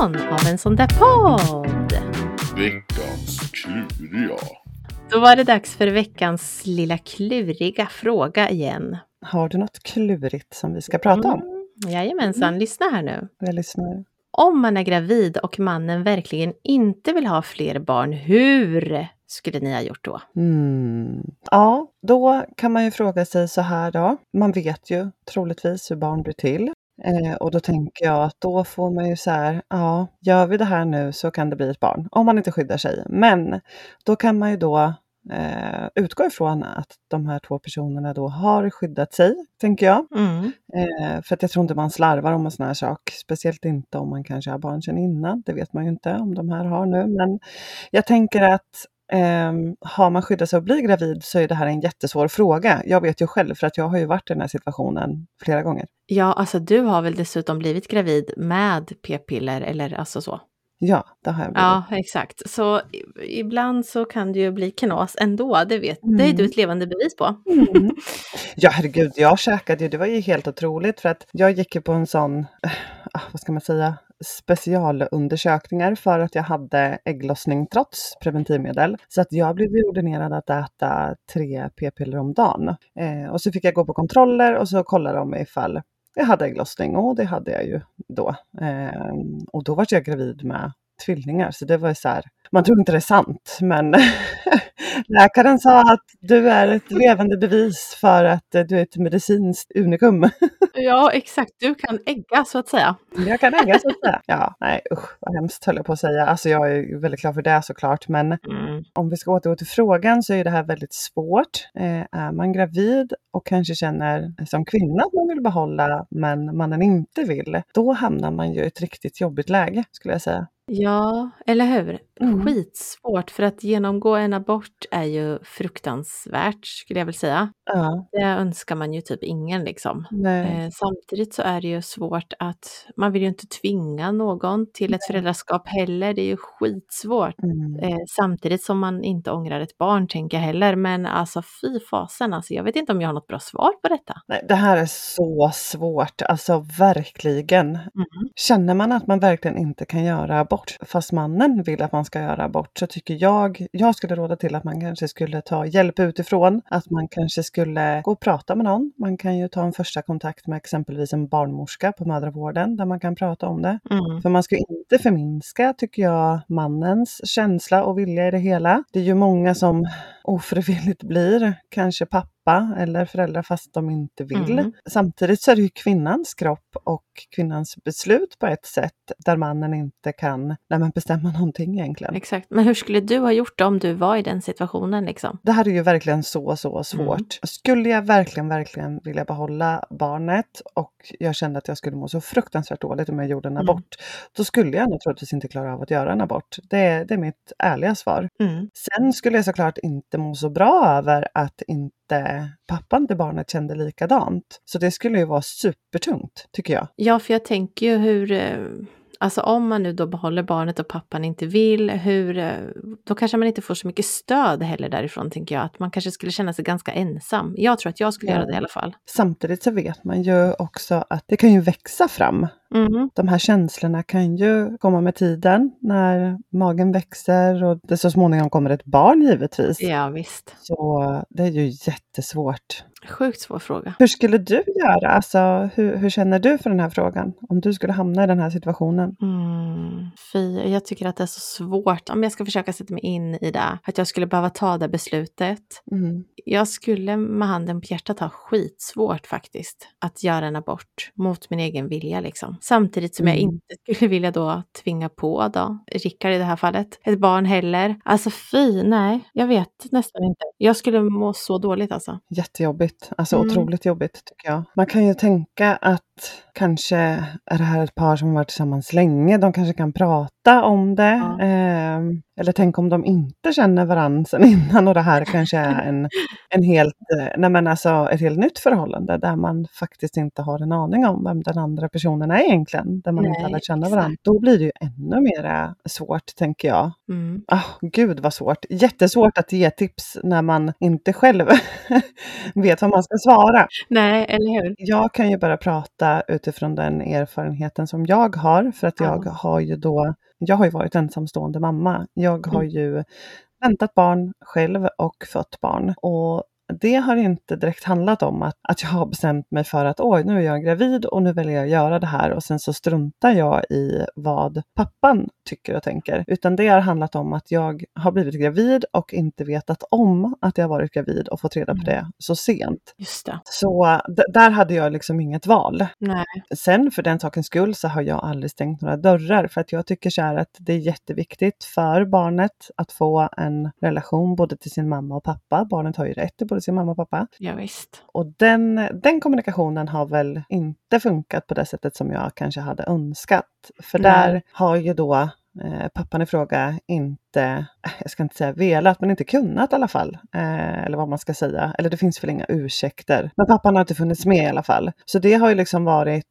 18 av en sån där podd. Veckans kluriga. Då var det dags för veckans lilla kluriga fråga igen. Har du något klurigt som vi ska prata om? Mm, jajamensan, lyssna här nu. Jag lyssnar. Om man är gravid och mannen verkligen inte vill ha fler barn, hur skulle ni ha gjort då? Mm. Ja, då kan man ju fråga sig så här då. Man vet ju troligtvis hur barn blir till. Eh, och då tänker jag att då får man ju så här, ja, gör vi det här nu så kan det bli ett barn, om man inte skyddar sig. Men då kan man ju då eh, utgå ifrån att de här två personerna då har skyddat sig, tänker jag. Mm. Eh, för att jag tror inte man slarvar om en sån här sak, speciellt inte om man kanske har barn sedan innan. Det vet man ju inte om de här har nu, men jag tänker att Eh, har man skyddat sig och blir gravid så är det här en jättesvår fråga. Jag vet ju själv för att jag har ju varit i den här situationen flera gånger. Ja, alltså du har väl dessutom blivit gravid med p-piller eller alltså så? Ja, det har jag blivit. Ja, exakt. Så ibland så kan det ju bli knas ändå, det vet Det är Mm. du ett levande bevis på. Mm. Ja, herregud, jag käkade ju, det var ju helt otroligt för att jag gick ju på en sån, eh, ah, vad ska man säga, specialundersökningar för att jag hade ägglossning trots preventivmedel. Så att jag blev ordinerad att äta tre p-piller om dagen. Eh, och så fick jag gå på kontroller och så kollade de ifall jag hade ägglossning och det hade jag ju då. Eh, och då var jag gravid med tvillingar, så det var ju så här, man tror inte det är sant, men läkaren sa att du är ett levande bevis för att eh, du är ett medicinskt unikum. Ja, exakt. Du kan ägga så att säga. Jag kan ägga så att säga. Ja, nej usch vad hemskt höll jag på att säga. Alltså jag är ju väldigt klar för det såklart, men Mm. om vi ska återgå till frågan så är det här väldigt svårt. Eh, är man gravid och kanske känner som kvinna att man vill behålla men mannen inte vill, då hamnar man ju i ett riktigt jobbigt läge skulle jag säga. Ja, eller hur? Mm. Skitsvårt, för att genomgå en abort är ju fruktansvärt, skulle jag vilja säga. Ja, Det önskar man ju typ ingen liksom. Eh, samtidigt så är det ju svårt att, man vill ju inte tvinga någon till ett föräldraskap heller, det är ju skitsvårt. Mm. Eh, samtidigt som man inte ångrar ett barn tänker jag heller, men alltså fy fasen alltså, jag vet inte om jag har något bra svar på detta. Nej, det här är så svårt, alltså verkligen. Mm. Känner man att man verkligen inte kan göra abort, fast mannen vill att man ska göra abort, så tycker jag, jag skulle råda till att man kanske skulle ta hjälp utifrån, att man kanske skulle gå och prata med någon. Man kan ju ta en första kontakt med exempelvis en barnmorska på mödravården, där man kan prata om det. Mm. För man ska ju inte förminska, tycker jag, mannens känsla och vilja i det hela. Det är ju många som ofrivilligt blir kanske pappa eller föräldrar fast de inte vill. Mm. Samtidigt så är det ju kvinnans kropp och kvinnans beslut på ett sätt där mannen inte kan nej, bestämma någonting egentligen. Exakt, men hur skulle du ha gjort om du var i den situationen liksom? Det här är ju verkligen så, så svårt. Skulle jag verkligen, verkligen vilja behålla barnet och jag kände att jag skulle må så fruktansvärt dåligt om jag gjorde en Mm. abort, då skulle jag naturligtvis inte klara av att göra en abort. Det, det är mitt ärliga svar. Mm. Sen skulle jag såklart inte må så bra över att inte pappan till barnet kände likadant. Så det skulle ju vara supertungt, tycker jag. Ja, för jag tänker ju hur, eh, alltså om man nu då behåller barnet och pappan inte vill, hur, eh, då kanske man inte får så mycket stöd heller därifrån, tänker jag. Att man kanske skulle känna sig ganska ensam. Jag tror att jag skulle Ja. göra det i alla fall. Samtidigt så vet man ju också att det kan ju växa fram. Mm. De här känslorna kan ju komma med tiden när magen växer och det så småningom kommer ett barn givetvis. Ja, visst. Så det är ju jättesvårt. Sjukt svår fråga. Hur skulle du göra? Alltså, hur, hur känner du för den här frågan? Om du skulle hamna i den här situationen? Mm, fy, jag tycker att det är så svårt. Om jag ska försöka sätta mig in i det, att jag skulle behöva ta det beslutet. Mm. Jag skulle med handen på hjärtat ha skitsvårt faktiskt att göra en abort mot min egen vilja liksom. Samtidigt som jag Mm. inte skulle vilja då tvinga på då, Rickard i det här fallet, ett barn heller. Alltså fy, nej, jag vet nästan inte. Jag skulle må så dåligt alltså. Jättejobbigt, alltså Mm. otroligt jobbigt tycker jag. Man kan ju tänka att kanske är det här ett par som har varit tillsammans länge, de kanske kan prata om det. Ja. Ehm, eller tänk om de inte känner varandra sedan innan och det här kanske är en, en helt, eh, nej men alltså ett helt nytt förhållande där man faktiskt inte har en aning om vem den andra personen är egentligen, där man inte har Nej, lärt känna exakt. varandra. Då blir det ju ännu mer svårt tänker jag. Mm. Ah, gud vad svårt. Jättesvårt att ge tips när man inte själv vet vad man ska svara. Nej, eller hur? Jag kan ju bara prata utifrån den erfarenheten som jag har, för att jag Ja. har ju då, jag har ju varit ensamstående mamma. Jag har Mm. ju väntat barn själv och fött barn. Och det har inte direkt handlat om att, att jag har bestämt mig för att oj, nu är jag gravid och nu väljer jag att göra det här och sen så struntar jag i vad pappan tycker och tänker. Utan det har handlat om att jag har blivit gravid och inte vetat om att jag varit gravid och fått reda på Mm. det så sent. Just det. Så där hade jag liksom inget val. Nej. Sen för den sakens skull så har jag aldrig stängt några dörrar för att jag tycker så här att det är jätteviktigt för barnet att få en relation både till sin mamma och pappa. Barnet har ju rätt till både sin mamma och pappa. Ja, visst. Och den, den kommunikationen har väl inte funkat på det sättet som jag kanske hade önskat. För Nej. där har ju då eh, pappan i fråga inte, eh, jag ska inte säga velat, men inte kunnat i alla fall. Eh, eller vad man ska säga. Eller det finns väl inga ursäkter. Men pappan har inte funnits med i alla fall. Så det har ju liksom varit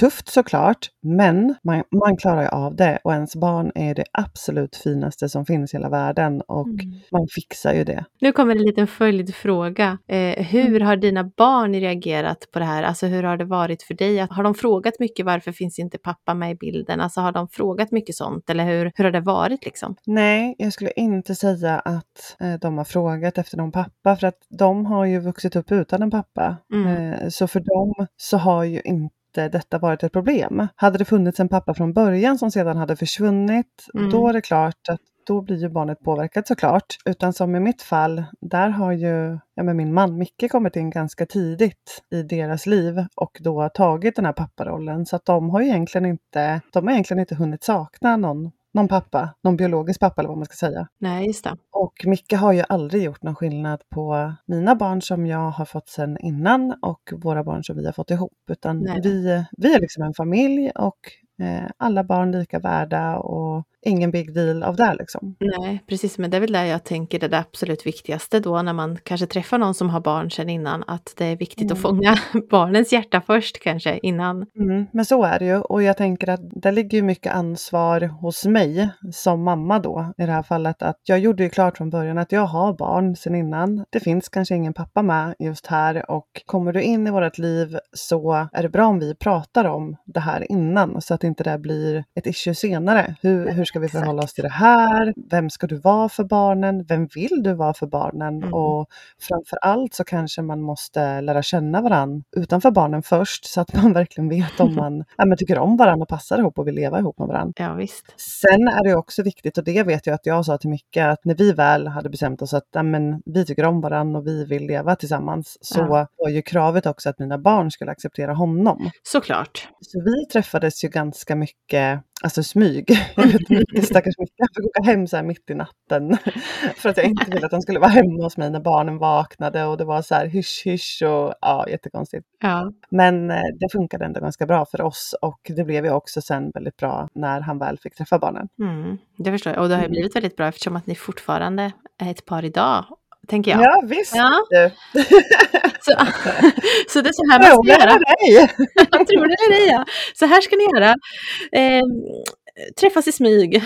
tufft såklart, men man, man klarar ju av det. Och ens barn är det absolut finaste som finns i hela världen. Och Mm. man fixar ju det. Nu kommer en liten följdfråga. Eh, hur har dina barn reagerat på det här? Alltså hur har det varit för dig? Har de frågat mycket varför finns inte pappa med i bilden? Alltså har de frågat mycket sånt eller hur, hur har det varit liksom? Nej, jag skulle inte säga att eh, de har frågat efter någon pappa för att de har ju vuxit upp utan en pappa. Mm. Eh, så för dem så har ju inte detta varit ett problem. Hade det funnits en pappa från början som sedan hade försvunnit, Mm. då är det klart att då blir ju barnet påverkat såklart. Utan som i mitt fall, där har ju ja, men min man Micke kommit in ganska tidigt i deras liv och då tagit den här papparollen. Så att de har ju egentligen inte, de har egentligen inte hunnit sakna någon, någon pappa, någon biologisk pappa eller vad man ska säga. Nej, just det. Och Micke har ju aldrig gjort någon skillnad på mina barn som jag har fått sedan innan och våra barn som vi har fått ihop. Utan Nej. vi, vi är liksom en familj och eh, alla barn lika värda och ingen big deal av det liksom. Nej, precis. Men det är väl där jag tänker det, det absolut viktigaste då när man kanske träffar någon som har barn sedan innan. Att det är viktigt att Mm. fånga barnens hjärta först kanske innan. Mm, men så är det ju och jag tänker att det ligger ju mycket ansvar hos mig som mamma då i det här fallet att jag gjorde ju klart från början att jag har barn sedan innan. Det finns kanske ingen pappa med just här och kommer du in i vårt liv så är det bra om vi pratar om det här innan så att inte det blir ett issue senare. Hur, hur ska vi Exakt. förhålla oss till det här? Vem ska du vara för barnen? Vem vill du vara för barnen? Mm. Och framför allt så kanske man måste lära känna varann utanför barnen först så att man verkligen vet om man ja, men tycker om varandra och passar ihop och vill leva ihop med varandra. Ja, visst. Sen är det också viktigt, och det vet jag att jag sa till Micke, att när vi väl hade bestämt oss att ja, men, vi tycker om varandra och vi vill leva tillsammans, så Ja. var ju kravet också att mina barn skulle acceptera honom. Såklart. Så vi träffades ju ganska mycket, alltså smyg. Stackars Micke, han fick åka hem så här mitt i natten. För att jag inte ville att han skulle vara hemma hos mig när barnen vaknade och det var så här hysch hysch och ja, jättekonstigt. Ja, Men eh, det funkade ändå ganska bra för oss och det blev ju också sen väldigt bra när han väl fick träffa barnen. mm, det förstår jag. Och det har ju Mm. blivit väldigt bra eftersom att ni fortfarande är ett par idag, tänker jag. Ja, visst Ja. Så, så det är så här man ska göra. dig. Jag tror det är det ja. Så här ska ni göra. Eh, träffas i smyg.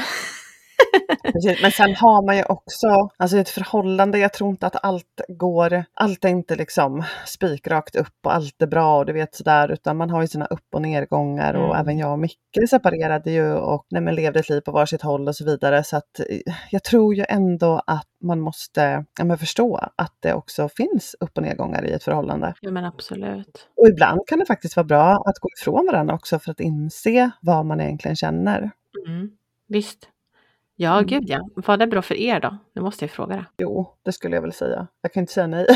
Precis, Men sen har man ju också, alltså i ett förhållande, jag tror inte att allt går, allt är inte liksom spikrakt upp och allt är bra och du vet sådär, utan man har ju sina upp och nedgångar och Mm. även jag och Micke separerade ju och nej, men levde ett liv på varsitt håll och så vidare. Så att eh, jag tror ju ändå att man måste ja, förstå att det också finns upp och nedgångar i ett förhållande. Ja men absolut. Och ibland kan det faktiskt vara bra att gå ifrån varandra också för att inse vad man egentligen känner. Mm, visst. Ja, Mm. gud ja. Var det bra för er då? Nu måste jag fråga det. Jo, det skulle jag väl säga. Jag kan inte säga nej.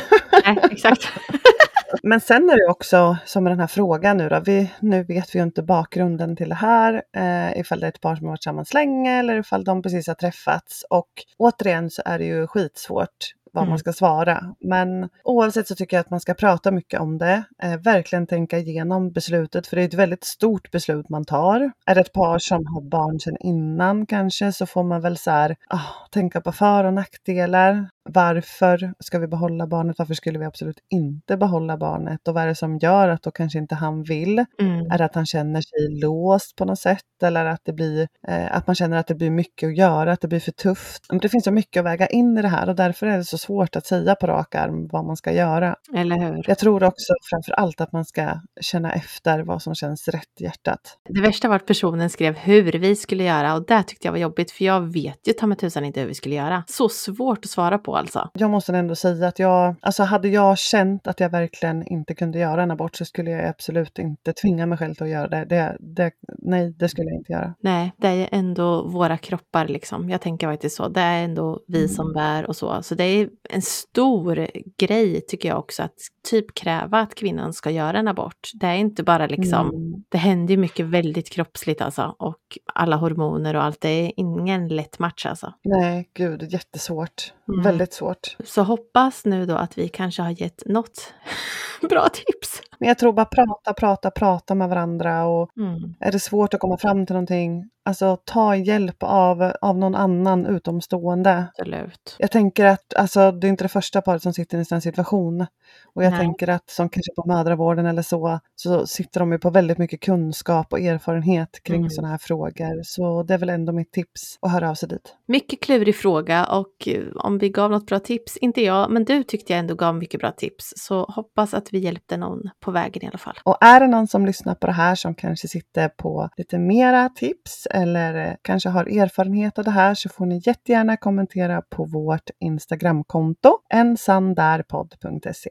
Nej, exakt. Men sen är det också som med den här frågan nu då. Vi, nu vet vi ju inte bakgrunden till det här. Eh, ifall det är ett par som har varit tillsammans länge eller ifall de precis har träffats. Och återigen så är det ju skitsvårt vad Mm. man ska svara. Men oavsett så tycker jag att man ska prata mycket om det. Eh, verkligen tänka igenom beslutet för det är ett väldigt stort beslut man tar. Är det ett par som har barn sedan innan kanske så får man väl så här, ah, tänka på för och nackdelar. Varför ska vi behålla barnet? Varför skulle vi absolut inte behålla barnet? Och vad är det som gör att då kanske inte han vill? Mm. Är det att han känner sig låst på något sätt eller att, det blir, eh, att man känner att det blir mycket att göra, att det blir för tufft? Det finns så mycket att väga in i det här och därför är det så svårt att säga på rak arm vad man ska göra. Eller hur? Jag tror också framför allt att man ska känna efter vad som känns rätt i hjärtat. Det värsta var att personen skrev hur vi skulle göra och det tyckte jag var jobbigt för jag vet ju ta mig tusan inte hur vi skulle göra. Så svårt att svara på alltså. Jag måste ändå säga att jag, alltså hade jag känt att jag verkligen inte kunde göra en abort så skulle jag absolut inte tvinga mig själv till att göra det. det, det nej, det skulle jag inte göra. Nej, det är ändå våra kroppar liksom. Jag tänker faktiskt så. Det är ändå vi som Mm. bär och så. Så det är en stor grej tycker jag också att typ kräva att kvinnan ska göra en abort. Det är inte bara liksom, Mm. det händer ju mycket väldigt kroppsligt alltså. Och alla hormoner och allt. Det är ingen lätt match alltså. Nej, gud, jättesvårt. Mm. Väldigt svårt. Så hoppas nu då att vi kanske har gett något bra tips. Men jag tror bara prata, prata, prata med varandra och Mm. är det svårt att komma fram till någonting, alltså ta hjälp av, av någon annan utomstående. Absolut. Jag tänker att alltså, det är inte det första paret som sitter i en sån situation. Och jag Nej. tänker att som kanske på mödravården eller så, så sitter de ju på väldigt mycket kunskap och erfarenhet kring Mm. sådana här frågor. Så det är väl ändå mitt tips att höra av sig dit. Mycket klurig fråga och eh, om vi gav något bra tips, inte jag, men du tyckte jag ändå gav mycket bra tips. Så hoppas att vi hjälpte någon på vägen i alla fall. Och är det någon som lyssnar på det här som kanske sitter på lite mera tips eller eh, kanske har erfarenhet av det här så får ni jättegärna kommentera på vårt Instagramkonto ensandarpodd.se.